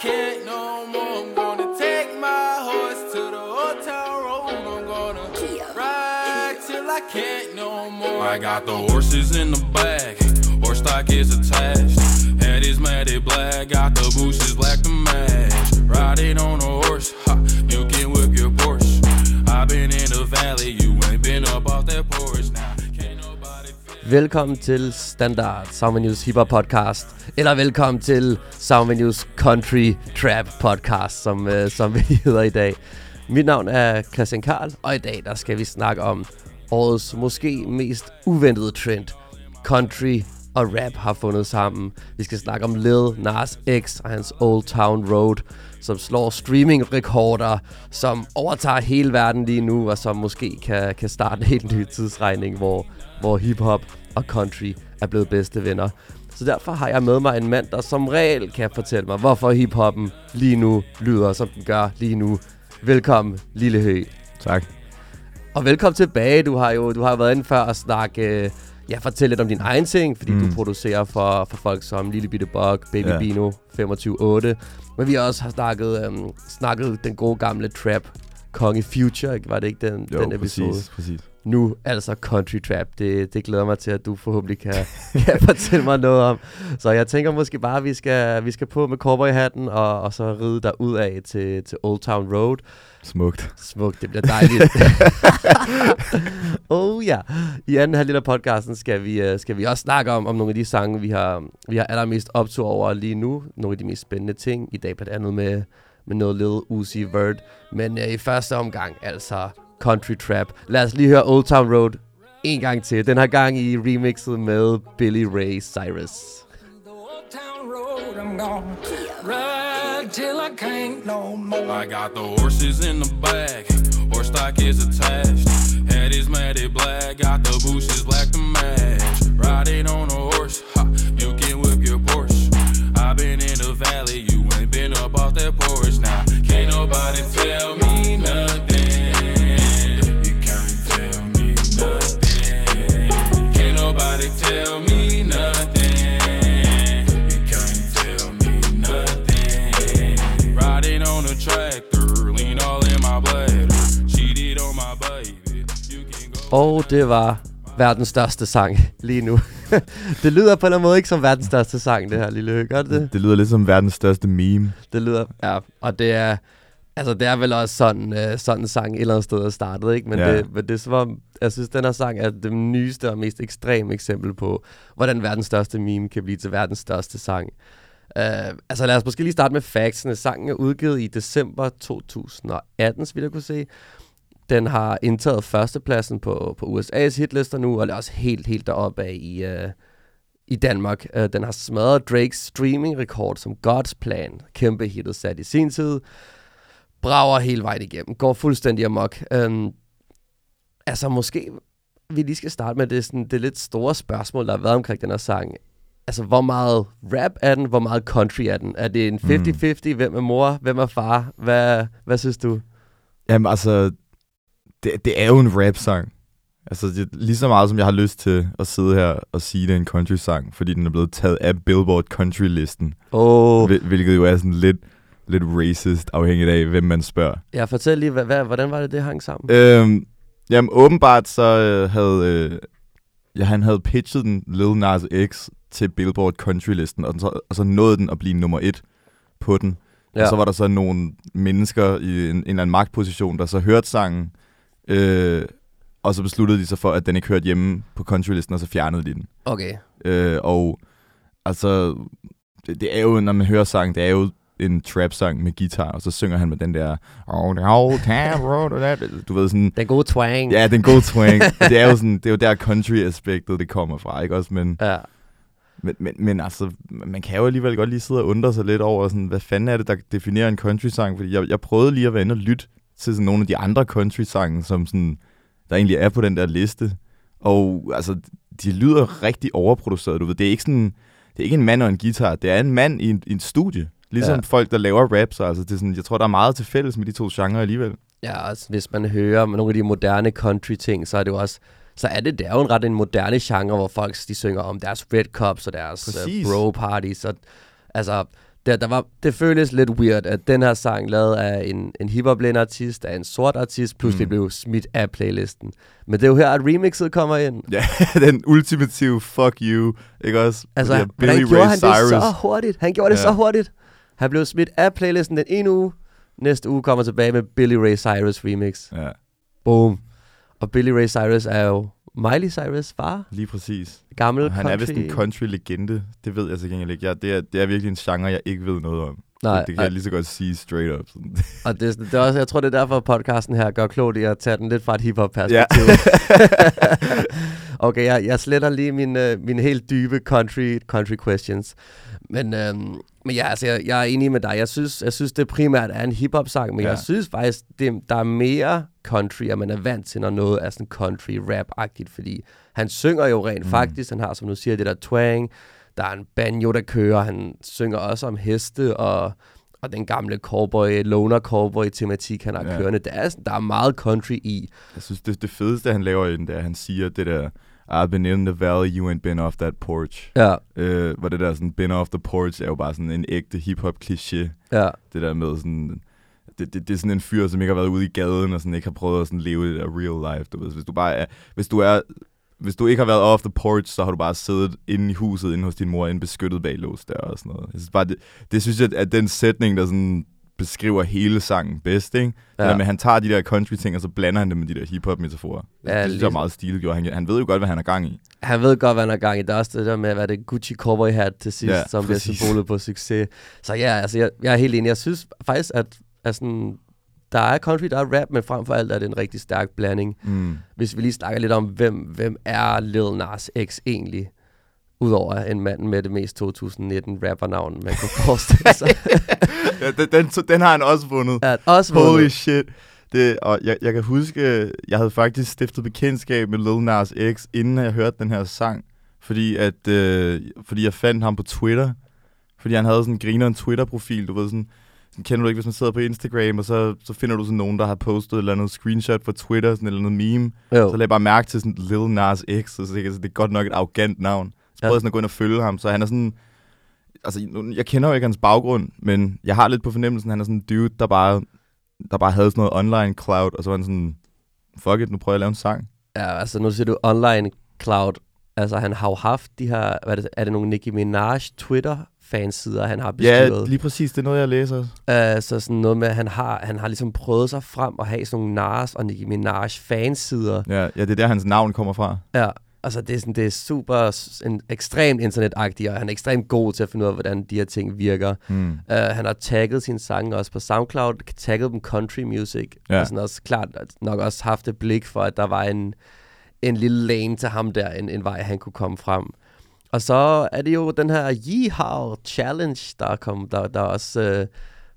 can't no more. I'm gonna take my horse to the old town road. I'm gonna ride till I can't no more. I got the horses in the back, horse stock is attached. Head is matted black, got the bushes black to match. Riding on a horse, ha, you can whip your Porsche. I've been in the valley, you ain't been up off that porch now. Can't Velkommen til Standard Sound News Hip Hop Podcast. Eller velkommen til Soundvenues Country Trap Podcast, som, øh, som vi hedder i dag. Mit navn er Christian Karl, og i dag der skal vi snakke om årets måske mest uventede trend. Country og rap har fundet sammen. Vi skal snakke om Lil Nas X og hans Old Town Road, som slår streaming-rekorder, som overtager hele verden lige nu, og som måske kan, kan starte en helt ny tidsregning, hvor, hvor hip-hop og country er blevet bedste venner. Så derfor har jeg med mig en mand, der som regel kan fortælle mig, hvorfor hiphoppen lige nu lyder, som den gør lige nu. Velkommen, Lille Høg. Tak. Og velkommen tilbage. Du har jo du har været inde før og snakke, ja, fortælle lidt om din egen ting, fordi mm. Du producerer for, for folk som Lille Bitte Bug, Baby. Ja. Bino, 25-8. Men vi også har snakket, øhm, snakket den gode gamle trap, Konge Future, ikke? var det ikke den, Jo, den episode? præcis, præcis. Nu altså country trap. Det, det glæder mig til, at du forhåbentlig kan, kan fortælle mig noget om. Så jeg tænker måske bare, at vi skal, vi skal på med cowboyhatten og, og så ride der ud af til, til Old Town Road. Smukt. Smukt, det bliver dejligt. oh ja. I anden halvdel af podcasten skal vi, uh, skal vi også snakke om, om nogle af de sange, vi har, vi har allermest optur over lige nu. Nogle af de mest spændende ting. I dag blandt andet med, med noget Lil Uzi Vert. Men uh, i første omgang, altså country trap. Lad os lige høre Old Town Road en gang til. Den har gang i remixet med Billy Ray Cyrus. The old town road, I'm gonna ride till I can't no more. I got the horses in the back, horse stock is attached. Og det var verdens største sang lige nu. det lyder på en eller anden måde ikke som verdens største sang, det her lille. Gør det det? Det lyder lidt som verdens største meme. Det lyder, ja. Og det er, altså det er vel også sådan, øh, sådan en sang et eller andet sted er startet, ikke? Men, Ja. det, men det er som om, jeg synes, den her sang er det nyeste og mest ekstreme eksempel på, hvordan verdens største meme kan blive til verdens største sang. Uh, altså lad os måske lige starte med factsene. Sangen er udgivet i december 2018, så vidt jeg kunne se. Den har indtaget førstepladsen på, på USA's hitlister nu, og er også helt, helt deroppe af i, uh, i Danmark. Uh, den har smadret Drakes streaming-rekord som God's Plan. Kæmpe hittet sat i sin tid. Brager hele vejen igennem. Går fuldstændig amok. Um, altså måske vi lige skal starte med det, sådan, det lidt store spørgsmål, der har været omkring den her sang. Altså, hvor meget rap er den? Hvor meget country er den? Er det en 50-50? Hvem er mor? Hvem er far? Hvad, hvad synes du? Jamen altså, det, det er jo en rap-sang. Altså, det, lige så meget som jeg har lyst til at sidde her og sige, det er en country-sang, fordi den er blevet taget af Billboard Country-listen, oh, hvil- hvilket jo er sådan lidt, lidt racist, afhængigt af, hvem man spørger. jeg fortæl lige, hvad, hvad, hvordan var det, det hang sammen? Øhm, jamen, åbenbart så øh, havde... Øh, ja, han havde pitchet den Lil Nas X til Billboard Country-listen, og, så, og så nåede den at blive nummer et på den. Ja. Og så var der så nogle mennesker i en, en eller anden magtposition, der så hørte sangen, øh, og så besluttede de sig for, at den ikke hørte hjemme på countrylisten, og så fjernede de den. Okay. Øh, og altså, det, det er jo, når man hører sangen, det er jo en trap-sang med guitar, og så synger han med den der, oh, the whole town road, du ved sådan, Den gode twang. Ja, den gode twang. Det er jo sådan, det er jo der country-aspektet, det kommer fra, ikke også? Men, ja. men, men, men altså, man kan jo alligevel godt lige sidde og undre sig lidt over, sådan, hvad fanden er det, der definerer en country-sang? Fordi jeg, jeg prøvede lige at være inde og lytte til sådan nogle af de andre country-sange, som sådan, der egentlig er på den der liste. Og altså, de lyder rigtig overproduceret, du ved. Det er ikke sådan, det er ikke en mand og en guitar, det er en mand i en, i en studie. Ligesom Ja. folk, der laver rap, så altså, det er sådan, jeg tror, der er meget til fælles med de to genrer alligevel. Ja, altså, hvis man hører nogle af de moderne country ting, så er det jo også så er det, det er jo en ret en moderne genre, hvor folk de synger om deres red cups og deres uh, bro parties. Og, altså, der, der var, det føles lidt weird, at den her sang lavet af en, en hiphop artist, af en sort artist, pludselig mm. blev smidt af playlisten. Men det er jo her, at remixet kommer ind. Ja, den ultimative fuck you, ikke også? Altså, han gjorde han Cyrus. det så hurtigt. Han gjorde det ja. så hurtigt. Han blev smidt af playlisten den ene uge. Næste uge kommer tilbage med Billy Ray Cyrus remix. Ja. Boom. Og Billy Ray Cyrus er jo Miley Cyrus far. Lige præcis. Gammel han country. er vist en country-legende. Det ved jeg så gengæld ikke. Ja, det, er, det er virkelig en genre, jeg ikke ved noget om. Nej, det, det kan ej. jeg lige så godt sige straight up. Sådan. Og det, det er også, jeg tror, det er derfor, podcasten her gør klogt i at tage den lidt fra et hiphop-perspektiv. Ja. okay, jeg, jeg sletter lige mine, mine helt dybe country, country questions. Men, øhm, men ja, altså, jeg, jeg er enig med dig. Jeg synes, jeg synes det primært er en hiphop-sang, men ja. jeg synes faktisk, det, der er mere country, at man er vant til, når noget er sådan country-rap-agtigt, fordi han synger jo rent mm. faktisk. Han har, som du siger, det der twang. Der er en banjo, der kører. Han synger også om heste og, og den gamle cowboy, loner cowboy-tematik, han har ja. kørende. Der er, der er meget country i. Jeg synes, det, det fedeste, han laver i den, der han siger det der I've been in the valley, you ain't been off that porch. Ja. Øh, hvor det der sådan, been off the porch, er jo bare sådan en ægte hip-hop kliché. Ja. Det der med sådan, det, det, det, er sådan en fyr, som ikke har været ude i gaden, og sådan ikke har prøvet at sådan leve det der real life, du ved. Hvis du bare er, hvis du er, hvis du ikke har været off the porch, så har du bare siddet inde i huset, inde hos din mor, inde beskyttet bag lås der og sådan noget. Jeg synes bare, det, det synes jeg, at den sætning, der sådan beskriver hele sangen bedst, ikke? Ja. Det der med, han tager de der country-ting, og så blander han dem med de der hip-hop-metaforer. Ja, det synes ligesom. jeg er meget stilgjort. Han, han ved jo godt, hvad han er gang i. Han ved godt, hvad han er gang i. Der er også det der med, hvad det Gucci cowboy hat til sidst, ja, som præcis. bliver symbolet på succes. Så ja, altså, jeg, jeg er helt enig. Jeg synes faktisk, at, at sådan, der er country, der er rap, men frem for alt er det en rigtig stærk blanding. Mm. Hvis vi lige snakker lidt om, hvem, hvem er Lil Nas X egentlig? Udover en mand med det mest 2019 rappernavn, man kunne forestille sig. ja, den, den, den har han også vundet. Ja, også vundet. Holy shit. Det, og jeg, jeg kan huske, jeg havde faktisk stiftet bekendtskab med Lil Nas X, inden jeg hørte den her sang. Fordi, at, øh, fordi jeg fandt ham på Twitter. Fordi han havde sådan en griner en Twitter-profil, du ved sådan, kender du ikke, hvis man sidder på Instagram, og så, så finder du sådan nogen, der har postet et eller andet screenshot fra Twitter, sådan et eller andet meme. Jo. Så lagde jeg bare mærke til sådan Lil Nas X, og så tænkte det er godt nok et arrogant navn. Så prøvede jeg sådan at gå ind og følge ham, så han er sådan... Altså, jeg kender jo ikke hans baggrund, men jeg har lidt på fornemmelsen, at han er sådan en dude, der bare, der bare havde sådan noget online cloud, og så var han sådan, fuck it, nu prøver jeg at lave en sang. Ja, altså nu siger du online cloud. Altså han har jo haft de her, hvad er det, er det nogle Nicki Minaj Twitter fansider, han har bestyret. Ja, lige præcis. Det er noget, jeg læser. Uh, så sådan noget med, at han har, han har ligesom prøvet sig frem og have sådan nogle Nas og Nicki Minaj fansider. Ja, ja, det er der, hans navn kommer fra. Ja, altså det er, sådan, det er super, en, ekstremt internetagtig, og han er ekstremt god til at finde ud af, hvordan de her ting virker. Mm. Uh, han har tagget sine sange også på SoundCloud, tagget dem country music, ja. og sådan også klart nok også haft et blik for, at der var en, en lille lane til ham der, en, en vej, han kunne komme frem. Og så er det jo den her Yeehaw Challenge, der, kom, der, der også... Øh,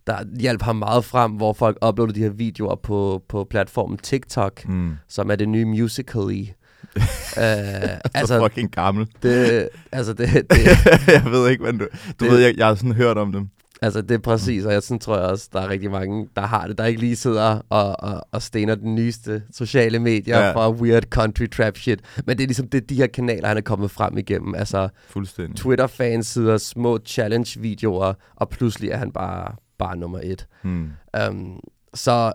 der hjalp ham meget frem, hvor folk uploader de her videoer på, på platformen TikTok, mm. som er det nye Musical.ly. uh, altså, så fucking gammel. Det, altså det, det jeg ved ikke, hvad du... Du det, ved, jeg, jeg har sådan hørt om dem. Altså, det er præcis, og jeg sådan, tror jeg også, der er rigtig mange, der har det, der ikke lige sidder og, og, og stener den nyeste sociale medier ja. fra weird country trap shit. Men det er ligesom det, de her kanaler, han er kommet frem igennem. Altså, Fuldstændig. Twitter-fans sidder små challenge-videoer, og pludselig er han bare, bare nummer et. Hmm. Um, så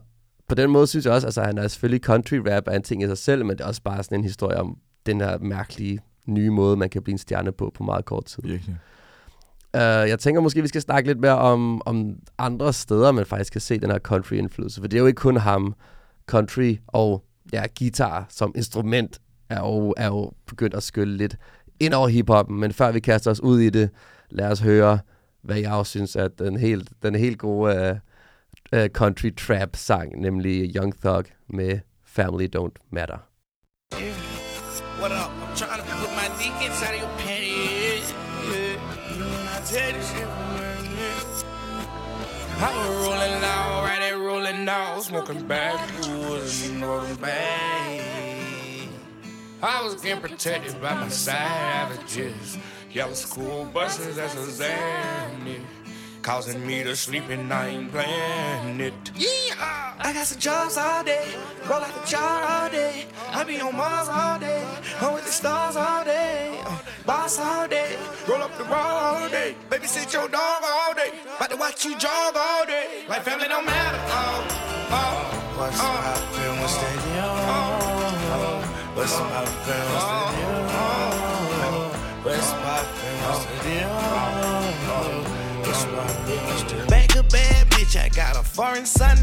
på den måde synes jeg også, altså han er selvfølgelig country rap er en ting i sig selv, men det er også bare sådan en historie om den her mærkelige nye måde, man kan blive en stjerne på på meget kort tid. Virkelig. Uh, jeg tænker måske, vi skal snakke lidt mere om, om andre steder, man faktisk kan se den her country-indflydelse. For det er jo ikke kun ham. Country og ja, guitar som instrument er jo, er jo begyndt at skylle lidt ind over hiphoppen. Men før vi kaster os ud i det, lad os høre, hvad jeg også synes er den helt, den helt gode uh, uh, country trap sang, nemlig Young Thug med Family Don't Matter. Yeah. What up? I'm trying to put my dick inside of your panties. Shit I was rolling loud, right rolling out, smoking backwoods and rolling back. I was getting protected by my savages. Yellow school buses, that's a Xanny. causing me to sleep and I ain't playing it. Yeah, I got some jobs all day, roll out the jar all day. I be on Mars all day, I'm with the stars all day. Boss all day, roll up the raw all day. Babysit your dog all day, about to watch you jog all day. Like family don't matter. Oh, oh, what's uh, poppin'? What's the deal? Oh, what's poppin'? What's the deal? What's poppin'? What's the deal? Back a bad bitch, I got a foreign son.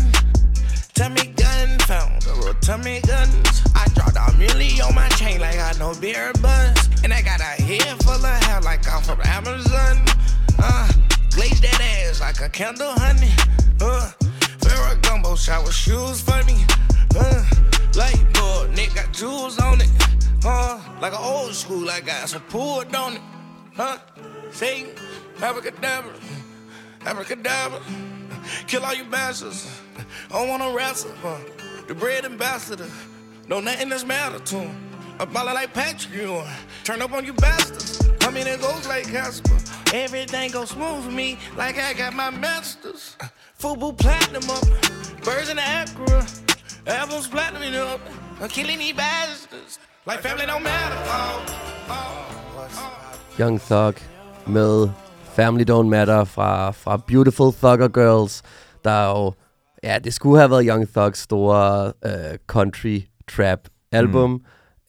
Tummy gun, found a tummy guns. I dropped a milli on my chain like I know beer buzz. And I got a head full of hair like I'm from Amazon. Uh, glaze that ass like a candle, honey. Uh, Ferragamo shower shoes for me. Uh, light bulb, Nick got jewels on it. Uh, like an old school, I got some pool on it. Huh? Sing, abracadabra. Abracadabra, kill all you bastards. I don't wanna wrestle, uh, the bread ambassador. No nothing that's matter to him. I'm ballin' like Patrick, you turn up on you bastards. I mean, it goes like Casper. Everything goes smooth for me, like I got my masters. Football platinum up, birds in the Acura. Albums platinum up, I'm killing these bastards. Like family don't matter. Young Thug med Family Don't Matter fra, fra Beautiful Thugger Girls, der er jo, ja, det skulle have været Young Thugs store uh, country trap album. Mm.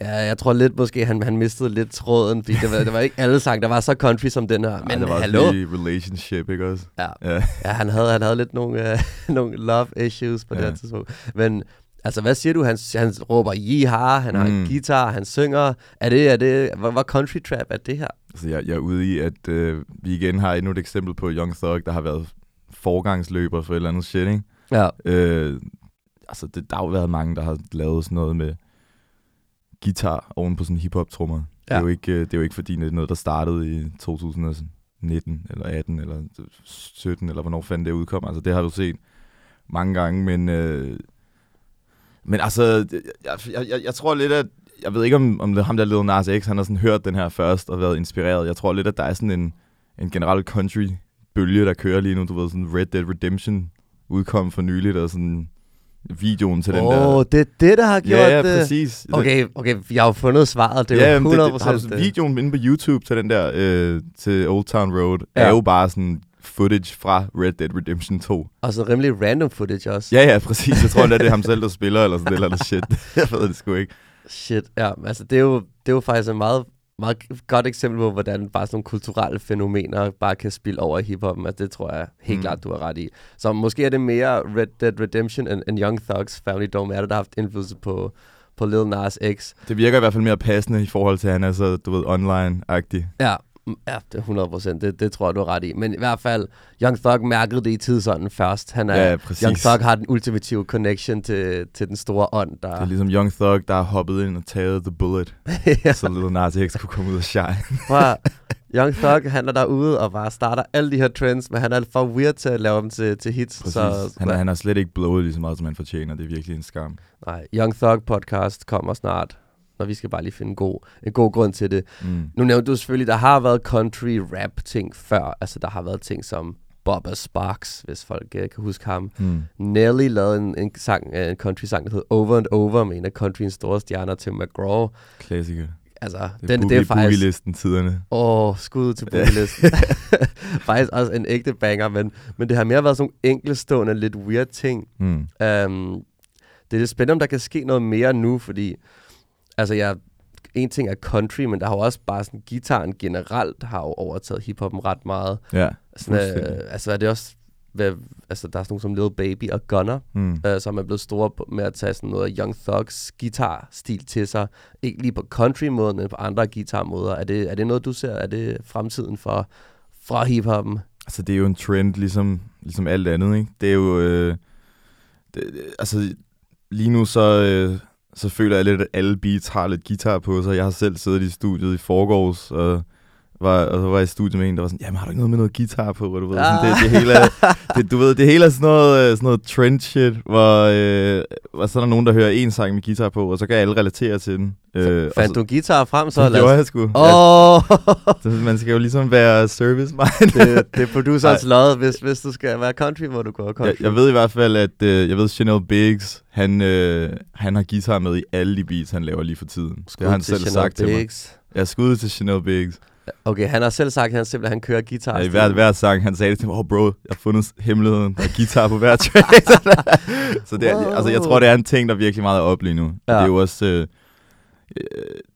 Ja, jeg tror lidt måske, han, han mistede lidt tråden, fordi det var, det var ikke alle sange, der var så country som den her. Men Ej, det var hallo? relationship, ikke også? Ja, ja. ja han, havde, han havde lidt nogle, uh, nogle love issues på ja. det tidspunkt. Men Altså, hvad siger du? Han, han råber yeehaw, han har mm. en guitar, han synger. Er det, er det, hvor, hvor country trap er det her? Altså, jeg, jeg er ude i, at øh, vi igen har endnu et eksempel på Young Thug, der har været forgangsløber for et eller andet shit, ikke? Ja. Øh, altså, det, der har jo været mange, der har lavet sådan noget med guitar oven på sådan hip-hop-trummer. Ja. Det, er jo ikke, øh, det er jo ikke fordi, det er noget, der startede i 2019, eller 18, eller 17, eller hvornår fanden det udkom. Altså, det har du set mange gange, men... Øh, men altså, jeg, jeg, jeg, jeg tror lidt, at... Jeg ved ikke, om, om det ham der Lil Nas X, han har sådan hørt den her først og været inspireret. Jeg tror lidt, at der er sådan en, en generel country-bølge, der kører lige nu. Du ved, sådan Red Dead Redemption udkom for nyligt, og sådan videoen til oh, den der... Åh, det er det, der har gjort ja, ja, det? præcis. Okay, okay, jeg har jo fundet svaret. Det er ja, jo 100% det, det, har du videoen inde på YouTube til den der, øh, til Old Town Road, ja. er jo bare sådan footage fra Red Dead Redemption 2. Og så rimelig random footage også. Ja, ja, præcis. Jeg tror, det er ham selv, der spiller, eller sådan eller shit. jeg ved det sgu ikke. Shit, ja. Altså, det er jo, det er jo faktisk en meget, meget godt eksempel på, hvordan bare sådan nogle kulturelle fænomener bare kan spille over i hiphoppen. Altså, det tror jeg helt mm. klart, du har ret i. Så måske er det mere Red Dead Redemption end Young Thugs Family Don't Matter, der har haft indflydelse på, på Lil Nas X. Det virker i hvert fald mere passende i forhold til, at han er så, du ved, online-agtig. Ja, Ja, det er 100 procent. Det, det tror jeg, du har ret i. Men i hvert fald, Young Thug mærkede det i tidsånden først. Han er, ja, præcis. Young Thug har den ultimative connection til, til den store ånd. Der... Det er ligesom Young Thug, der har hoppet ind og taget the bullet, ja. så Lil Nas X kunne komme ud og shine. Prøv, Young Thug, han er derude og bare starter alle de her trends, men han er for weird til at lave dem til, til hits. Præcis. Så, han, han har slet ikke blået lige så meget, som han fortjener. Det er virkelig en skam. Nej, Young Thug podcast kommer snart når vi skal bare lige finde en god, en god grund til det. Mm. Nu nævnte du selvfølgelig, der har været country rap ting før. Altså der har været ting som Bobba Sparks, hvis folk uh, kan huske ham. Mm. Nelly lavede en, en, sang, uh, en country sang, der hed Over and Over, med en af countryens store stjerner, Tim McGraw. Klassiker. Altså, det den, det er faktisk... listen tiderne. Åh, oh, skud til boogie-listen. faktisk også en ægte banger, men, men det har mere været sådan nogle enkelstående, lidt weird ting. Mm. Um, det er lidt spændende, om der kan ske noget mere nu, fordi altså jeg, en ting er country, men der har jo også bare sådan, gitaren generelt har jo overtaget hiphoppen ret meget. Ja, sådan, øh, Altså er det også, hvad, altså der er sådan nogle som Little Baby og Gunner, mm. øh, som er blevet store på, med at tage sådan noget Young Thugs guitar-stil til sig. Ikke lige på country-måden, men på andre guitar-måder. Er det, er det noget, du ser? Er det fremtiden for, fra hiphoppen? Altså det er jo en trend, ligesom, ligesom alt andet, ikke? Det er jo, øh, det, altså lige nu så... Øh, så føler jeg lidt, at alle beats har lidt guitar på sig. Jeg har selv siddet i studiet i forgårs og, var, og så var jeg i studiet med en, der var sådan, jamen har du ikke noget med noget guitar på, hvor du ved, sådan, det, det hele er, det, du ved, det hele er sådan noget, øh, sådan noget trend shit, hvor, øh, hvor så er der nogen, der hører en sang med guitar på, og så kan alle relatere til den. Øh, Fandt du guitar frem så? Det gjorde jeg sgu. Oh. Ja, man skal jo ligesom være service mind. det, det er producers lod, hvis, hvis du skal være country, hvor du går country. Jeg, jeg ved i hvert fald, at øh, jeg ved, Chanel Biggs, han, øh, han har guitar med i alle de beats, han laver lige for tiden. Skud det har han selv Chanel sagt Biggs. til mig. Jeg skud til Chanel Biggs. Okay, han har selv sagt, at han simpelthen han kører guitar. Ja, i hver, hver sang, han sagde det til mig, oh bro, jeg har fundet hemmeligheden, er guitar på hver track. så det er, wow. altså, jeg tror, det er en ting, der er virkelig meget op lige nu. Ja. Det er jo også... Øh, øh,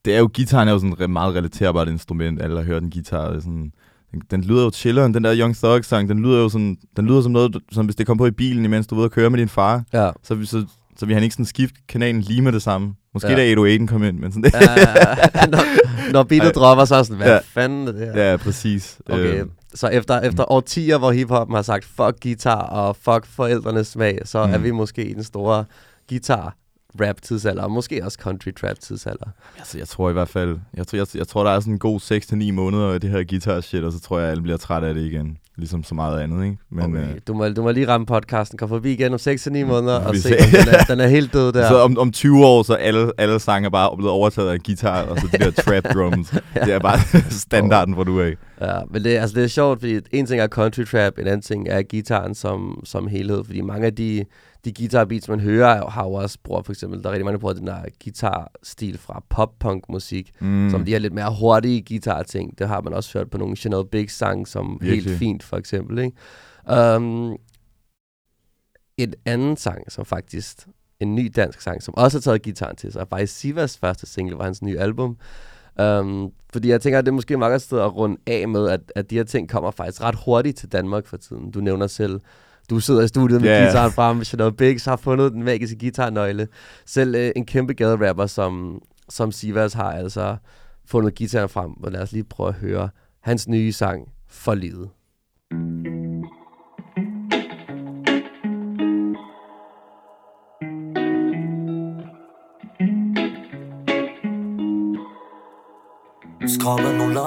det er jo, gitaren er jo sådan et meget relaterbart instrument. Alle har hørt en guitar. Sådan, den, den lyder jo chilleren, den der Young Thug sang, den lyder jo sådan, den lyder som noget, som hvis det kom på i bilen, imens du ved at køre med din far. Ja. Så, så, så vil han ikke sådan skifte kanalen lige med det samme. Måske ja. da 808 kom ind, men sådan det. Ja, når, når beatet dropper, så er sådan, hvad ja. fanden er det her? Ja, præcis. Okay, øh. så efter, efter årtier, hvor hiphop har sagt, fuck guitar og fuck forældrenes smag, så mm. er vi måske i den store guitar rap tidsalder, og måske også country trap tidsalder. Altså, jeg tror i hvert fald, jeg tror, jeg, jeg tror der er sådan en god 6-9 måneder af det her guitar shit, og så tror jeg, at alle bliver træt af det igen. Ligesom så meget andet, ikke? Men, okay. øh, du, må, du må lige ramme podcasten, kom forbi igen om 6-9 måneder, og se, om den er, den er helt død der. Så om, om 20 år, så alle, alle sange er bare blevet overtaget af guitar, og så de der trap drums. ja. Det er bare standarden, hvor du er Ja, men det, altså, det er sjovt, fordi en ting er country trap, en anden ting er gitaren som, som helhed, fordi mange af de de guitar beats, man hører, har jo også brugt for eksempel, der er rigtig mange, der bruger den der guitar-stil fra pop-punk musik, mm. som de her lidt mere hurtige guitar-ting. Det har man også hørt på nogle Chanel Big sang som Virkelig. helt fint, for eksempel. Ikke? Um, et anden sang, som faktisk en ny dansk sang, som også har taget gitaren til sig, er faktisk Sivas første single, var hans nye album. Um, fordi jeg tænker, at det er måske meget sted at runde af med, at, at de her ting kommer faktisk ret hurtigt til Danmark for tiden. Du nævner selv du sidder i studiet med yeah. gitaren frem, Chanel Biggs har fundet den magiske guitarnøgle. Selv øh, en kæmpe gaderapper som, som Sivas har altså fundet gitaren frem, og lad os lige prøve at høre hans nye sang, For livet.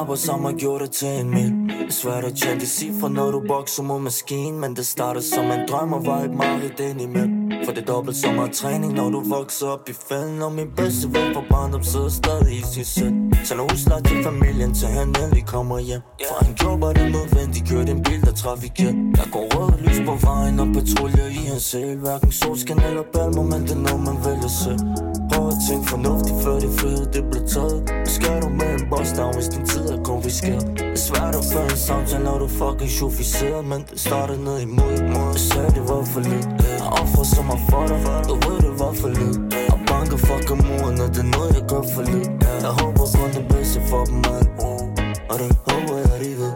Skrevet nogle lapper, som har gjort det til en mil Det er svært at tjene de cifre, når du bokser mod maskinen Men det startede som en drøm og var et mareridt ind imellem for det er dobbelt så meget træning, når du vokser op i fælden Og min bedste ven fra barndom sidder stadig i sin sæt Så Sender husleje til familien, til han endelig kommer hjem For han gjorde bare det nødvendigt, kørte en bil, der trafiker Der går rødt lys på vejen og patruljer i hans sæl Hverken solskin eller balmer, men det er noget man vælger selv Prøv at tænke fornuftigt, før det fede det blev taget. Skal du med en boss down, hvis din tid er konfiskeret? Det er svært at føre en samtale, når du fucking chauffiseret Men det starter ned imod Jeg sagde det var for lidt. Jeg offrer så mig for dig. Du ved det var for lidt. Og banker fucking muren, og det er noget jeg gør for lidt. Jeg håber kun det bedste for dem, man Og det håber jeg, de ved.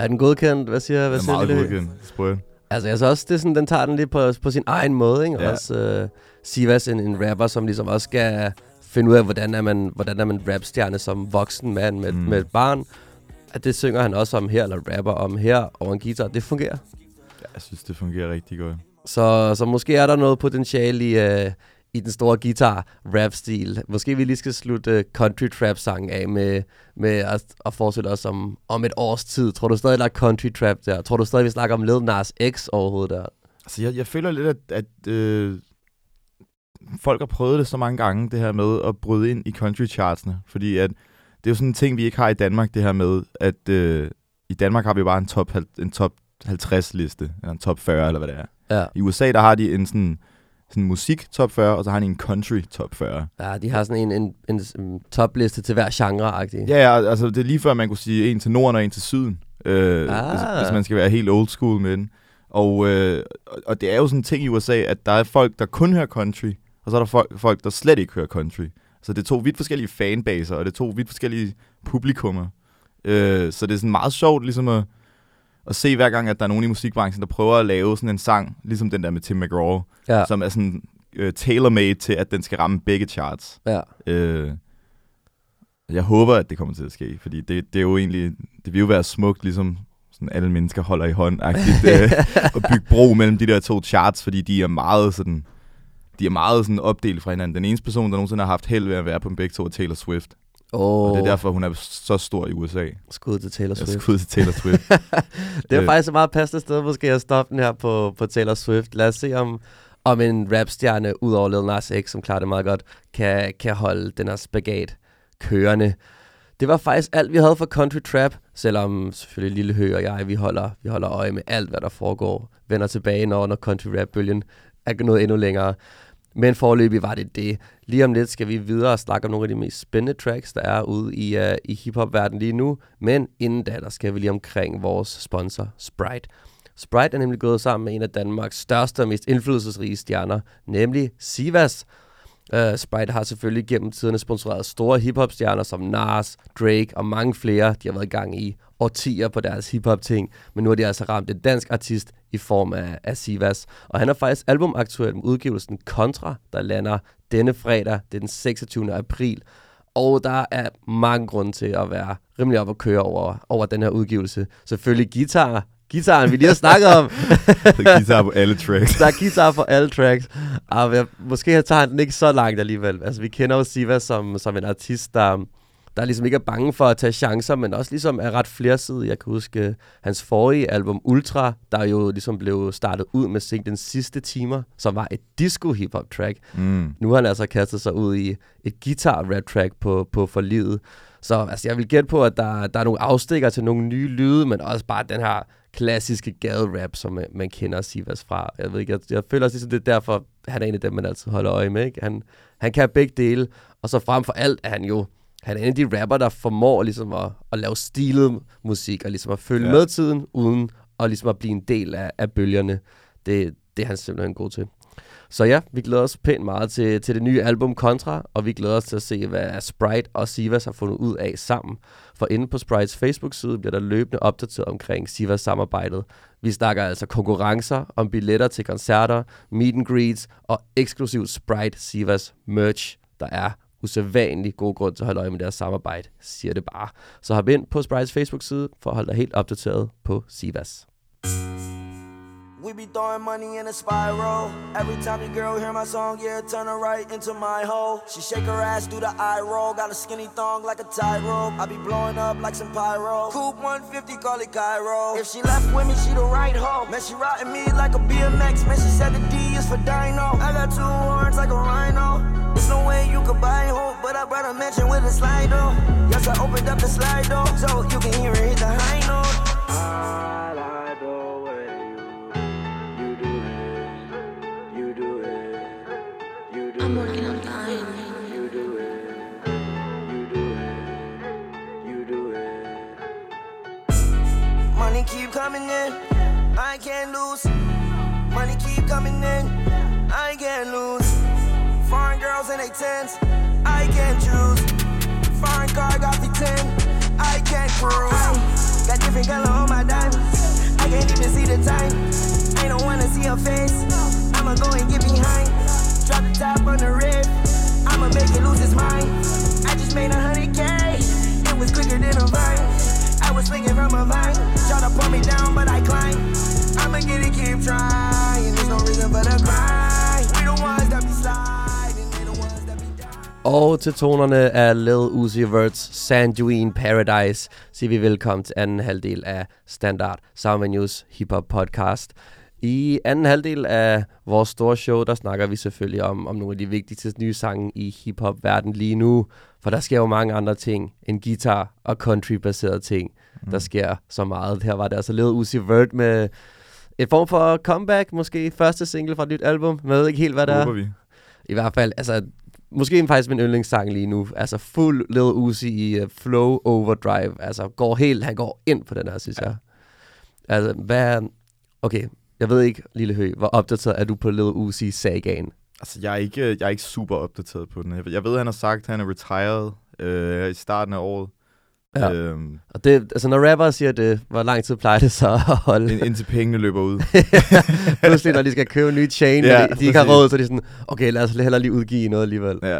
Er den godkendt? Hvad siger, hvad siger meget godkendt. Sprød. Altså, jeg synes også, det er sådan, den tager den lidt på, på sin egen måde, ikke? Ja. Også uh, Sivas, en, en rapper, som ligesom også skal finde ud af, hvordan er man, hvordan er man rapstjerne som voksen mand med, mm. med et barn. At det synger han også om her, eller rapper om her over en guitar. Det fungerer. Ja, jeg synes, det fungerer rigtig godt. Så, så måske er der noget potentiale i, uh, i den store guitar-rap-stil. Måske vi lige skal slutte country trap-sangen af med, med at, at forestille os om, om et års tid. Tror du stadig, der er country trap der? Tror du stadig, vi snakker om Lil Nas X overhovedet der? Altså, jeg, jeg føler lidt, at, at øh, folk har prøvet det så mange gange, det her med at bryde ind i country chartsene. Fordi at, det er jo sådan en ting, vi ikke har i Danmark, det her med, at øh, i Danmark har vi bare en top, en top 50 liste, eller en top 40, eller hvad det er. Ja. I USA, der har de en sådan sådan musik top 40, og så har han en country top 40. Ja, de har sådan en, en, en, en topliste til hver genre-agtig. Ja, ja, altså det er lige før, man kunne sige en til Norden og en til Syden, øh, ah. hvis, hvis man skal være helt old school med den. Og, øh, og det er jo sådan en ting i USA, at der er folk, der kun hører country, og så er der folk, folk der slet ikke hører country. Så det er to vidt forskellige fanbaser, og det er to vidt forskellige publikummer. Øh, så det er sådan meget sjovt ligesom at, at se hver gang, at der er nogen i musikbranchen, der prøver at lave sådan en sang, ligesom den der med Tim McGraw, ja. som er sådan uh, tailor-made til, at den skal ramme begge charts. Ja. Uh, jeg håber, at det kommer til at ske, fordi det, det er jo egentlig, det vil jo være smukt, ligesom sådan alle mennesker holder i hånd, uh, at bygge bro mellem de der to charts, fordi de er meget sådan, de er meget sådan opdelt fra hinanden. Den eneste person, der nogensinde har haft held ved at være på en begge to, er Taylor Swift. Oh, Og det er derfor, hun er så stor i USA. Skud til Taylor Swift. skud til Taylor Swift. det er Øh. faktisk et meget passende sted, måske at stoppe den her på, på Taylor Swift. Lad os se, om, om en rapstjerne, ud over Lil Nas X, som klarer det meget godt, kan, kan holde den her spagat kørende. Det var faktisk alt, vi havde for Country Trap, selvom selvfølgelig Lille Hø og jeg, vi holder, vi holder øje med alt, hvad der foregår. Vender tilbage, når, når Country Rap-bølgen er nået endnu længere. Men forløbig var det det. Lige om lidt skal vi videre og snakke om nogle af de mest spændende tracks, der er ude i, uh, i hiphop-verdenen lige nu. Men inden da, der skal vi lige omkring vores sponsor, Sprite. Sprite er nemlig gået sammen med en af Danmarks største og mest indflydelsesrige stjerner, nemlig Sivas. Øh, uh, Sprite har selvfølgelig gennem tiderne sponsoreret store hiphop-stjerner som Nas, Drake og mange flere. De har været i gang i årtier på deres hiphop-ting, men nu har de altså ramt en dansk artist i form af, af Sivas. Og han er faktisk albumaktuel med udgivelsen Contra, der lander denne fredag, det er den 26. april. Og der er mange grunde til at være rimelig op at køre over, over den her udgivelse. Selvfølgelig guitar. Guitaren, vi lige har snakket om. Så guitar på alle tracks. Der er guitar på alle tracks. Og jeg, måske tager han den ikke så langt alligevel. Altså, vi kender jo Siva som, som en artist, der, der ligesom ikke er bange for at tage chancer, men også ligesom er ret flersidig. Jeg kan huske øh, hans forrige album, Ultra, der jo ligesom blev startet ud med singlen Sidste Timer, som var et disco-hip-hop track. Mm. Nu har han altså kastet sig ud i et guitar-rap track på, på For Livet. Så altså, jeg vil gætte på, at der, der er nogle afstikker til nogle nye lyde, men også bare den her klassiske gaderap, som man, man kender Sivas fra. Jeg ved ikke, jeg, jeg føler også, ligesom, det er derfor, han er en af dem, man altid holder øje med. Ikke? Han, han kan begge dele, og så frem for alt er han jo han er en af de rapper, der formår ligesom at, at lave stilet musik, og ligesom at følge Ja. ja. med tiden, uden at ligesom at blive en del af, af bølgerne. Det, det er han simpelthen god til. Så ja, vi glæder os pænt meget til, til det nye album Contra, og vi glæder os til at se, hvad Sprite og Sivas har fundet ud af sammen. For inde på Sprites Facebook-side bliver der løbende opdateret omkring Sivas samarbejdet. Vi snakker altså konkurrencer om billetter til koncerter, meet and greets og eksklusiv Sprite Sivas merch. Der er usædvanlig god grund til at holde øje med deres samarbejde, siger det bare. Så hop ind på Sprites Facebook-side for at holde dig helt opdateret på Sivas. We be throwing money in a spiral. Every time your girl hear my song, yeah, turn her right into my hole. She shake her ass, do the eye roll. Got a skinny thong like a tightrope. I be blowing up like some pyro. Coupe 150, call it Cairo. If she left with me, she the right hoe. Man, she riding me like a BMX. Man, she said the D is for Dino. I got two horns like a rhino. There's no way you could buy hope, but I brought a mansion with a slide door. Yes, I opened up the slide door, so you can hear it hit the high note. Coming in, I can't lose. Money keep coming in, I can't lose. Foreign girls in their tens, I can't choose. Foreign car got the 10, I can't cruise. Got different color on my diamonds, I can't even see the time. I don't wanna see her face, I'ma go and get behind. Drop the top on the rib, I'ma make it lose its mind. I just made a hundred K, it was quicker than a vine. I was swinging from a vine, try to pull me down, but I climb. I'ma get it, keep trying. There's no reason for the grind. We the ones that be sliding, they the ones that be dying. Og til tonerne af Lil Uzi Vert's Sanduine Paradise siger vi velkommen til anden halvdel af Standard Soundvenues hiphop podcast. I anden halvdel af vores store show, der snakker vi selvfølgelig om, om nogle af de vigtigste nye sange i hiphop-verden lige nu. For der sker jo mange andre ting end guitar og country-baserede ting. Mm. Der sker så meget. Her var det altså Lil Uzi Vert med et form for comeback, måske første single fra et nyt album. Man ved ikke helt, hvad det er. Vi. I hvert fald, altså, måske faktisk min yndlingssang lige nu. Altså, fuld Lil Uzi i uh, flow overdrive. Altså, går helt, han går ind på den her, synes ja. jeg. Altså, hvad Okay, jeg ved ikke, Lille Hø, hvor opdateret er du på Lil Uzi-sagaen? Altså, jeg er, ikke, jeg er ikke super opdateret på den. Jeg- ved, han har sagt, at han er retired øh, i starten af året. Ja. Øhm, Og det, altså, når rapper siger det, hvor lang tid plejer det så at holde? ind- indtil pengene løber ud. Pludselig, når de skal købe en ny chain, Ja, de, de ikke har råd, så er de sådan, okay, lad os hellere lige udgive noget alligevel. ja.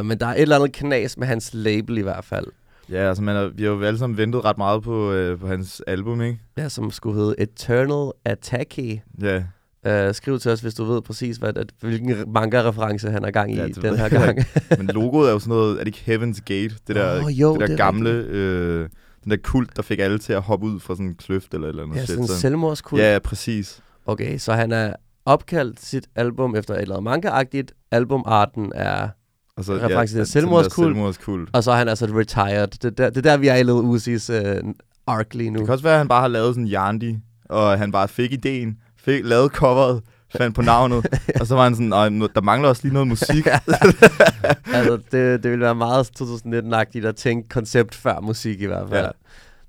Uh, men der er et eller andet knas med hans label i hvert fald. Ja, altså man er, vi har jo alle sammen ventet ret meget på, øh, på hans album, ikke? Ja, som skulle hedde Eternal Attacky. Ja, Uh, skriv til os, hvis du ved præcis, hvad, at, hvilken manga-reference han er gang i Ja, ja, den her gang. Men logoet er jo sådan noget, er det ikke Heaven's Gate? Det der, Åh, jo, det der det gamle, øh, den der kult, der fik alle til at hoppe ud fra sådan en kløft eller eller andet ja, shit. sådan en selvmordskult. Ja, ja, præcis. Okay, så han er opkaldt sit album efter et eller andet manga-agtigt. Albumarten er... Og så, Reference til den selvmordskult. selvmordskult. Og så er han altså retired. Det er der, det er der vi er i Lil Uzi's uh, arc lige nu. Det kan også være, at han bare har lavet sådan en Yandi, og han bare fik ideen, fik lavet coveret, fandt på navnet, og så var han sådan, "Ej, nu- der mangler også lige noget musik. altså, det, det ville være meget 2019-agtigt at tænke koncept før musik i hvert fald. Ja.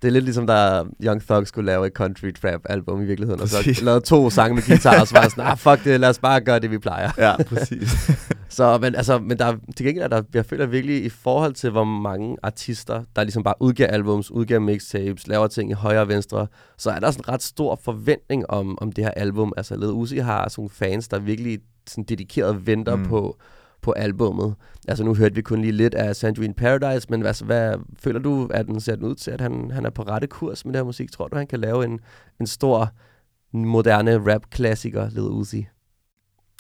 Det er lidt ligesom, da Young Thug skulle lave et country trap album i virkeligheden, og Præcis. så lavede to sange med guitar, og så var sådan, ah, fuck det, lad os bare gøre det, vi plejer. ja, præcis. Så, men, altså, men der, til gengæld er der, jeg føler virkelig i forhold til, hvor mange artister, der ligesom bare udgiver albums, udgiver mixtapes, laver ting i højre og venstre, så er der sådan en ret stor forventning om, om det her album. Altså, Led Uzi har sådan nogle fans, der virkelig sådan dedikeret venter Mm. på, på albummet. Altså, nu hørte vi kun lige lidt af Sandra in Paradise, men hvad, hvad føler du, at den ser den ud til, at han, han er på rette kurs med det her musik? Tror du, han kan lave en, en stor, moderne rap-klassiker, Led Uzi?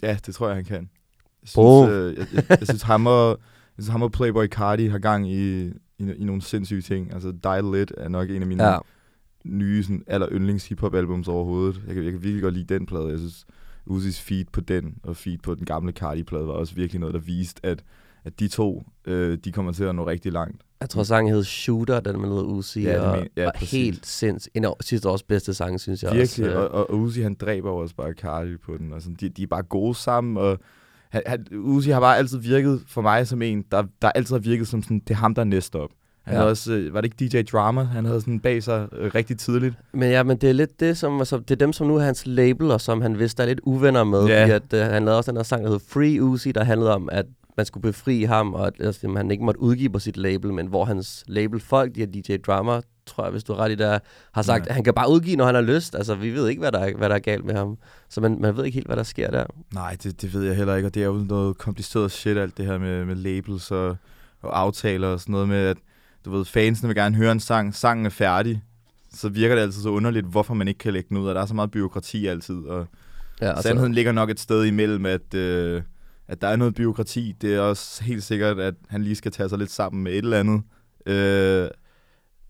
Ja, det tror jeg, han kan. Jeg synes, øh, jeg, jeg, jeg, synes ham og, jeg synes, ham og Playboy Cardi har gang i, i, i nogle sindssyge ting. Altså, Die Lit er nok en af mine Ja. nye sådan, aller yndlings hiphop albums overhovedet. Jeg kan, jeg kan virkelig godt lide den plade. Jeg synes, Uzis feed på den og feed på den gamle Cardi-plade var også virkelig noget, der viste, at, at de to, øh, de kommer til at nå rigtig langt. Jeg tror, sangen hed Shooter, den med noget Uzi, Ja, og men- ja, var præcis. helt sinds. En af sidste års bedste sang, synes jeg Virkelig, også. og, og, og Uzi han dræber også bare Cardi på den. Og sådan, de, de er bare gode sammen, og han, han, Uzi har bare altid virket for mig som en, der, der altid har virket som sådan, det er ham, der er næste op. Han Ja. havde også, øh, var det ikke DJ Drama, han havde sådan bag sig øh, rigtig tidligt. Men ja, men det er lidt det, som, altså, det er dem, som nu er hans label, og som han vidste er lidt uvenner med. Ja. Fordi at, uh, han lavede også den her sang, der hed Free Uzi, der handlede om, at man skulle befri ham, og at altså, han ikke måtte udgive på sit label, men hvor hans labelfolk, de her DJ Drama, tror jeg, hvis du er ret i der, har sagt, Ja. at han kan bare udgive, når han har lyst. Altså, vi ved ikke, hvad der er, hvad der er galt med ham. Så man, man ved ikke helt, hvad der sker der. Nej, det, det ved jeg heller ikke, og det er jo noget kompliceret shit, alt det her med, med labels og, og aftaler og sådan noget med, at du ved, fansene vil gerne høre en sang, sangen er færdig, så virker det altid så underligt, hvorfor man ikke kan lægge den ud, og der er så meget byråkrati altid, og Ja, altså, sandheden ligger nok et sted imellem, at, øh, at der er noget byråkrati. Det er også helt sikkert, at han lige skal tage sig lidt sammen med et eller andet. Øh,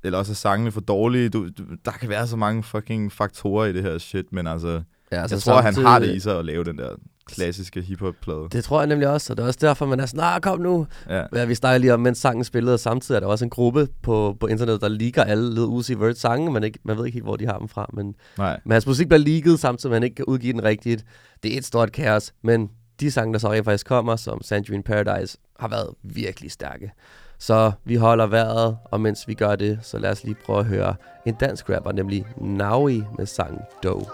eller også er sangene for dårlige. Du, du, der kan være så mange fucking faktorer i det her shit, men altså, ja, jeg tror, han har det i sig at lave den der klassiske hiphop-plade. Det tror jeg nemlig også, og det er også derfor, man er sådan, nah, kom nu. Ja. Ja, vi snakker lige om, mens sangen spillede, og samtidig er der også en gruppe på, på internettet, der leaker alle Lil Uzi Vert sange. Man, ikke, man ved ikke helt, hvor de har dem fra, men, Nej. men hans musik bliver leaget, samtidig han ikke kan udgive den rigtigt. Det er et stort kaos, men de sange, der så rent faktisk kommer, som Sandrine Paradise, har været virkelig stærke. Så vi holder vejret, og mens vi gør det, så lad os lige prøve at høre en dansk rapper, nemlig Naui med sangen Doe.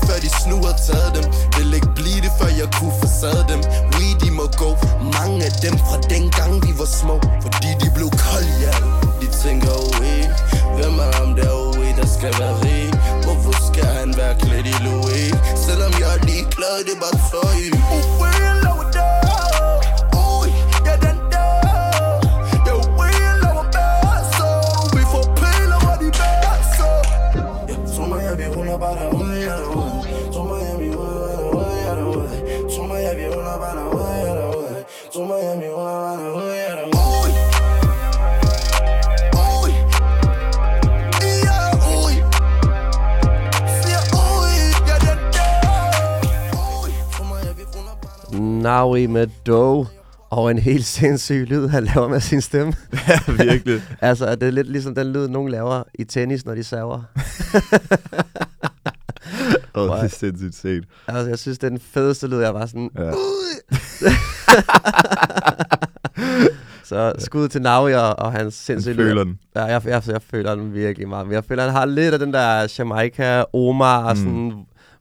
Det, før de snu har taget dem. Vil ikke blive det, før jeg kunne forsade dem. We, de må gå. Mange af dem fra dengang vi var små. Fordi de blev kolde, ja. De tænker, we Hvem er ham der, we, der skal være rig? Hvorfor skal han være klædt i Louis? Selvom jeg er ligeglad, det er bare tøj. Naui med Doe. Og en helt sindssyg lyd, han laver med sin stemme. Ja, virkelig. altså, det er lidt ligesom den lyd, nogen laver i tennis, når de server. Åh, oh, det er sindssygt set. Altså, jeg synes, det er den fedeste lyd. Jeg var sådan... Ja. Så skud til Naui og, og hans Han sindssyge lyd. føler den. Ja, jeg, jeg, jeg føler den virkelig meget. Men jeg føler, han har lidt af den der Jamaica, Omar, og Mm. sådan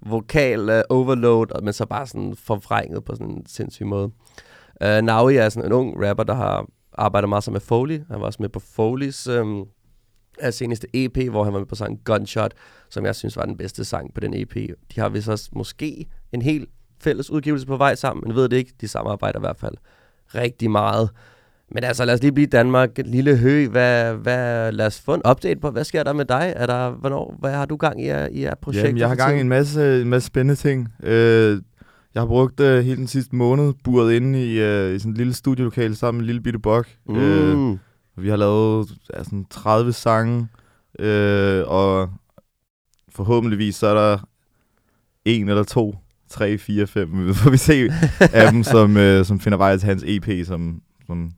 vokal uh, overload, men så bare sådan forvrænget på sådan en sindssyg måde. Uh, Naui er sådan en ung rapper, der har arbejdet meget sammen med Foley. Han var også med på Foleys um, seneste EP, hvor han var med på sangen Gunshot, som jeg synes var den bedste sang på den EP. De har vist også måske en helt fælles udgivelse på vej sammen, men ved det ikke. De samarbejder i hvert fald rigtig meget. Men altså, lad os lige blive Danmark. Lille Hø, hvad, hvad, lad os få en update på, hvad sker der med dig? Er der, hvornår, hvad har du gang i, i af projekter? Jamen, jeg har gang i en masse, en masse spændende ting. Øh, jeg har brugt øh, hele den sidste måned buret inde i, øh, i sådan et lille studiolokale sammen med en lille bitte bok. Øh, Mm. vi har lavet ja, sådan 30 sange, øh, og forhåbentligvis så er der en eller to, tre, fire, fem, vi får vi se, af dem, som, øh, som finder vej til hans EP, som, som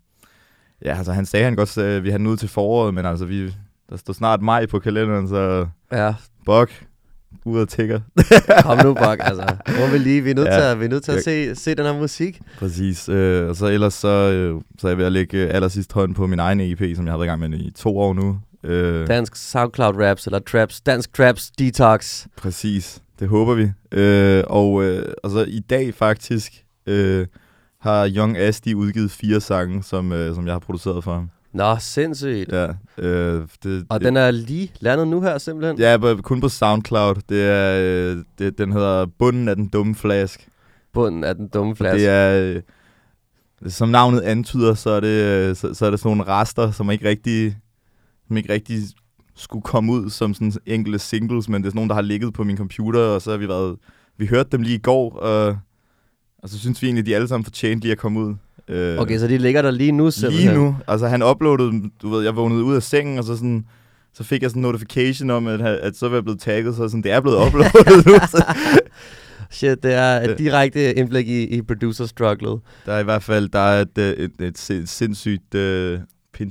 ja, altså han sagde, han godt, øh, vi har den ud til foråret, men altså vi, der står snart maj på kalenderen, så Ja, bok, ud og tigger. kom nu, Bok. Altså, må vi lige, vi er nødt Ja. til, at, vi er nødt til at se, se den her musik. Præcis. Øh, og så ellers så, øh, så er jeg ved at lægge øh, allersidst hånd på min egen EP, som jeg har været i gang med i to år nu. Øh, Dansk SoundCloud Raps, eller Traps, Dansk Traps Detox. præcis. Det håber vi. Øh, og, øh, og så i dag faktisk øh, har Young Asti udgivet fire sange, som, øh, som jeg har produceret for ham. Nå, sindssygt. Ja, øh, det, Og den er lige landet nu her, simpelthen. Ja, kun på SoundCloud. Det er, øh, det, den hedder Bunden af den dumme flask. Bunden af den dumme Og flaske. Det er, øh, som navnet antyder, så er det, øh, så, så er det sådan nogle rester, som ikke rigtig, som ikke rigtig skulle komme ud som sådan enkelte singles, men det er sådan nogle, der har ligget på min computer, og så har vi været, vi hørte dem lige i går, og, og så synes vi egentlig, de alle sammen fortjente lige at komme ud. Øh, Okay, så de ligger der lige nu, simpelthen. Lige nu. Altså han uploadede du ved, jeg vågnede ud af sengen, og så sådan, så fik jeg sådan en notification om, at, at så var jeg blevet tagget, så sådan, det er blevet uploadet nu. Så Shit, det er et direkte indblik i, i producer strugglet. der er i hvert fald, der er et, øh, et, et, et sindssygt uh, Pin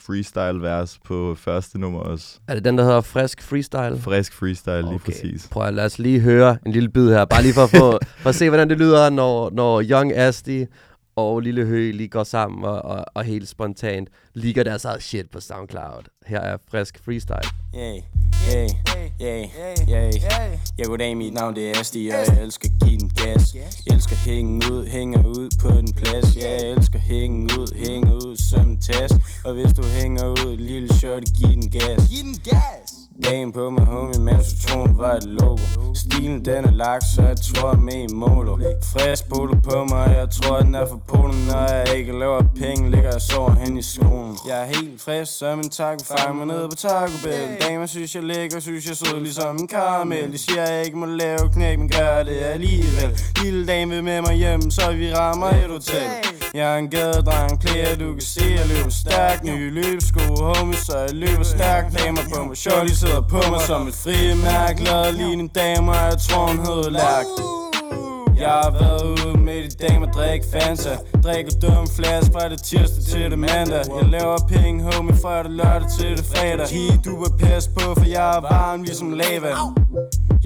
Diesel freestyle vers på første nummer også. Er det den, der hedder Frisk Freestyle? Frisk freestyle, lige Okay. præcis. Prøv at lad os lige høre en lille bid her, bare lige for at, få, for at se, hvordan det lyder, når, når Young Asti og Lille Hø lige går sammen og, og, og helt spontant ligger deres eget shit på SoundCloud. Her er Frisk Freestyle. Yeah, yeah, yeah, yeah. Jeg goddag, mit navn det er Asti, og jeg elsker at give den gas. Jeg elsker at hænge ud, hænge ud på den plads. Jeg elsker at hænge ud, hænge ud som en task. Og hvis du hænger ud, lille shorty, giv den gas. Giv den gas! Dagen på mig, homie, mens du var et logo. Stilen den er lagt, så jeg tror med i molo Frisk polo på mig, jeg tror den er for polen Når jeg ikke laver penge, ligger jeg sover hen i skolen. Jeg er helt frisk som en taco, fang mig ned på Taco Bell. Damer synes jeg lækker, synes jeg sød ligesom en karamel. De siger jeg ikke må lave knæk, men gør det alligevel. Lille dame vil med mig hjem, så vi rammer et hotel. Jeg er en gadedreng, klæder du kan se, jeg løber stærkt. Nye løbesko, homie, så jeg løber stærkt. Damer på mig, shorty sidder på mig som et frimærke. Lader lige en dame, og jeg tror hun hedder Lærk jeg har været ude med de damer, drik Fanta. Drikker dum flaske fra det tirsdag til det mandag. Jeg laver penge, homie, fra det lørdag til det fredag. Pige, du bør passe på, for jeg er varm ligesom lava.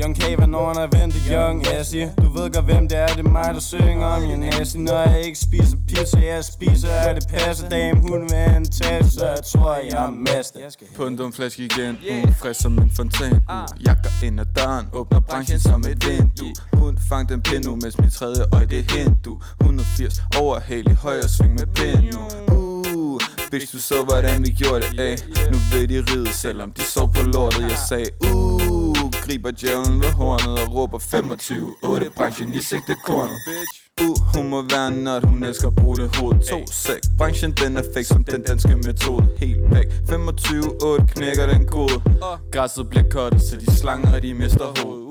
Young K, når han er ventet Young Assie Du ved godt hvem det er, det er mig der synger om Young Assie Når jeg ikke spiser pizza, jeg spiser er det passer Dame, hun vil en tæt, så jeg tror jeg er master. På en dum flaske igen, hun frisk som en fontæn uh, Jakker ind ad døren, åbner branchen som et vindue. Hun fang den pind nu, mens mit tredje øje det er hent du 180 over hæl i højre sving med pind nu. Uh, Bitch, du så hvordan vi gjorde det, ay Nu vil de ride, selvom de sov på lortet. Jeg sagde, uh, griber djævlen ved hornet og råber 25 8 branchen i sigte kornet Uh, hun må være nut, hun elsker at bruge det hoved. 2 sæk, branchen den er fake som den danske metode. Helt væk, 25 8 knækker den kode Græsset bliver kottet, så de slanger de mister hovedet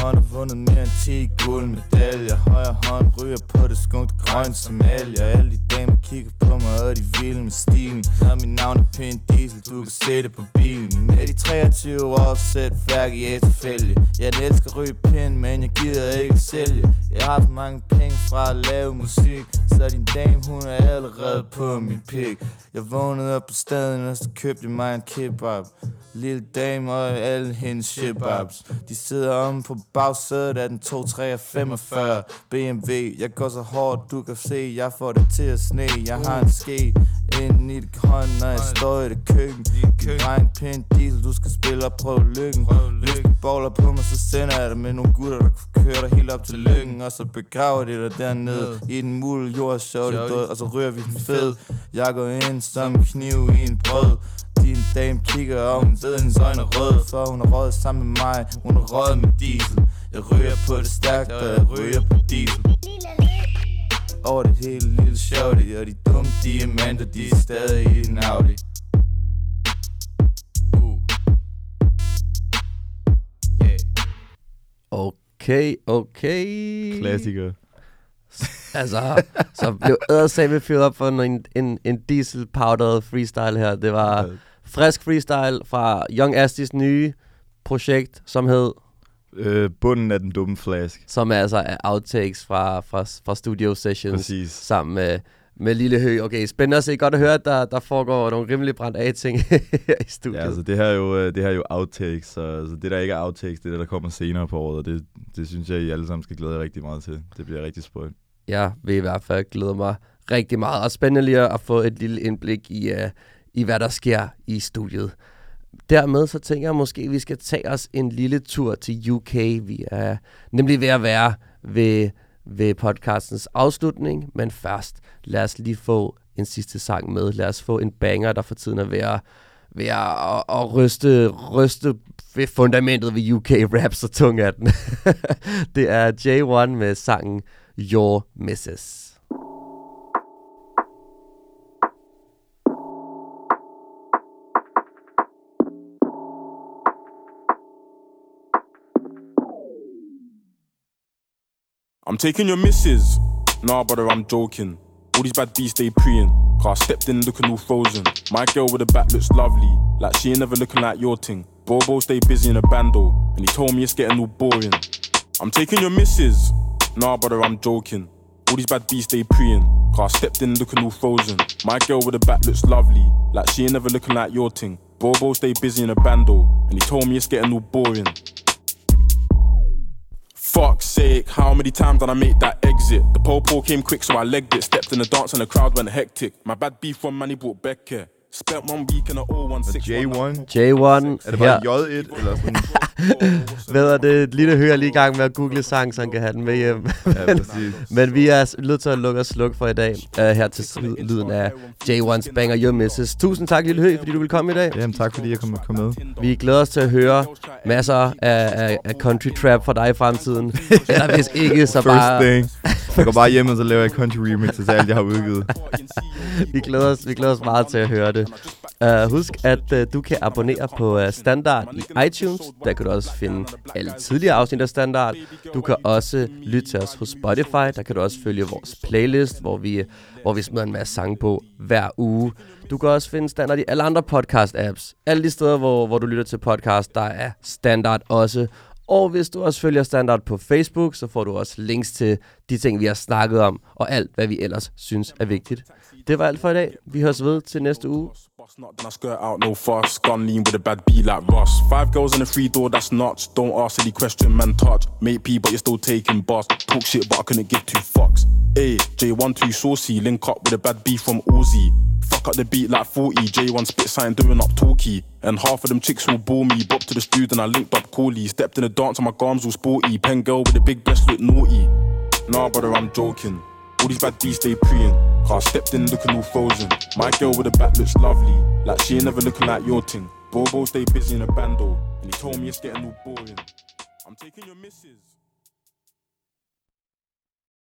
hånd har vundet mere end 10 guldmedaljer Højre hånd ryger på det skunkte grønt som alger Alle de damer kigger på mig, og de vil med stilen. Når mit navn er Pin Diesel, du kan se det på bilen. Med de 23 år sæt færk i efterfælge Jeg elsker at ryge pind, men jeg gider ikke sælge. Jeg har haft mange penge fra at lave musik Så din dame, hun er allerede på min pik. Jeg vågnede op på staden, og så købte jeg mig en kebab. Lille dame og alle hendes shitbabs. De sidder om på bagsædet af den 2345 BMW Jeg går så hårdt, du kan se, jeg får det til at sne. Jeg har en ske, ind i det grønne, når jeg står i det køkken. Dreng, pind, diesel, du skal spille og prøve lykken. Hvis du bowler på mig, så sender jeg dig med nogle gutter, der kan køre dig helt op til lykken. Og så begraver de dig dernede i den mul jord, sjov det død Og så rører vi den fed. Jeg går ind som en kniv i en brød. Din dame kigger, og hun ved, hendes øjne er røde For hun har røget sammen med mig, hun har røget med diesel. Jeg ryger på det stærkt, og jeg ryger på diesel over det hele lille shorty Og de dumme diamanter, de er stadig i en Audi uh. Yeah. Okay, okay. Klassiker. Altså, så blev Ædersame fyldt op for en, en, en diesel powdered freestyle her. Det var frisk freestyle fra Young Astis nye projekt, som hed... Øh, bunden af den dumme flask. Som er altså er outtakes fra, fra, fra studio sessions. Præcis. Sammen med, med Lille Hø. Okay, spændende at se. Godt at høre, at der, der foregår nogle rimelig brændt af ting i studiet. Ja, altså det her er jo, øh, det her er jo outtakes, så altså, det der ikke er outtakes, det er det, der kommer senere på året, og det, det synes jeg, I alle sammen skal glæde jer rigtig meget til. Det bliver rigtig spøjt. Jeg vil i hvert fald glæde mig rigtig meget. Og spændende lige at få et lille indblik i, uh, i hvad der sker i studiet. Dermed så tænker jeg måske, at vi skal tage os en lille tur til UK. Vi er nemlig ved at være ved, ved podcastens afslutning, men først lad os lige få en sidste sang med. Lad os få en banger, der for tiden er ved at, ved at, at, at ryste, ryste ved fundamentet ved UK rap, så tung er den. det er J1 med sangen Your Misses. I'm taking your misses. Nah, brother, I'm joking. All these bad beats they preying. Cause I stepped in looking all frozen. My girl with the back looks lovely. Like she ain't never looking like your ting. Bobo stay busy in a bando. And he told me it's getting all boring. I'm taking your misses. Nah, brother, I'm joking. All these bad beats they preying. Cause I stepped in looking all frozen. My girl with the back looks lovely. Like she ain't never looking like your ting. Bobo stay busy in a bando. And he told me it's getting all boring. Fuck's sake, how many times did I make that exit? The pole pole came quick, so I legged it. Stepped in the dance and the crowd went hectic. My bad beef from man, he brought Becker. Spent one week in a 016. J1. J1. Er det bare J1? Eller sådan? Hvad er det? Lille hører lige i gang med at google sang, så han kan have den med hjem. ja, præcis. Men vi er nødt til at lukke og slukke for i dag. Uh, her til lyden af J1's Banger Your Misses. Tusind tak, Lille Hø, fordi du vil komme i dag. Jamen tak, fordi jeg kom, kom med. Vi glæder os til at høre masser af, af, af country trap fra dig i fremtiden. Eller hvis ikke, så First bare... Thing. Jeg går bare hjem, og så laver jeg country remix til alt, jeg har udgivet vi, glæder os, vi glæder os meget til at høre det. Uh, husk, at uh, du kan abonnere på uh, Standard i iTunes. Der kan du også finde alle tidligere afsnit af Standard. Du kan også lytte til os hos Spotify. Der kan du også følge vores playlist, hvor vi, hvor vi smider en masse sange på hver uge. Du kan også finde Standard i alle andre podcast-apps. Alle de steder, hvor, hvor du lytter til podcast, der er Standard også. Og hvis du også følger Standard på Facebook, så får du også links til de ting, vi har snakket om, og alt, hvad vi ellers synes er vigtigt. Det var alt for i dag. Vi høres ved til næste uge. Not then I skirt out, no fuss. Gun lean with a bad beat like Ross. Five girls in a free door, that's nuts. Don't ask any question, man. Touch. Mate P, but you're still taking boss. Talk shit, but I couldn't give two fucks. Hey, J1 too saucy. Link up with a bad beat from Uzi. Fuck up the beat like 40. J1 spit sign doing up talkie. And half of them chicks will bore me. Bop to the studio and I linked up Corley. Stepped in the dance and my gums all sporty. Pen girl with a big breast look naughty. Nah, brother, I'm joking. All these bad beats stay preying. Car stepped in looking all frozen. My girl with the back looks lovely. Like she ain't never looking like your ting. Bobo stay busy in a bando. And he told me it's getting all boring. I'm taking your misses.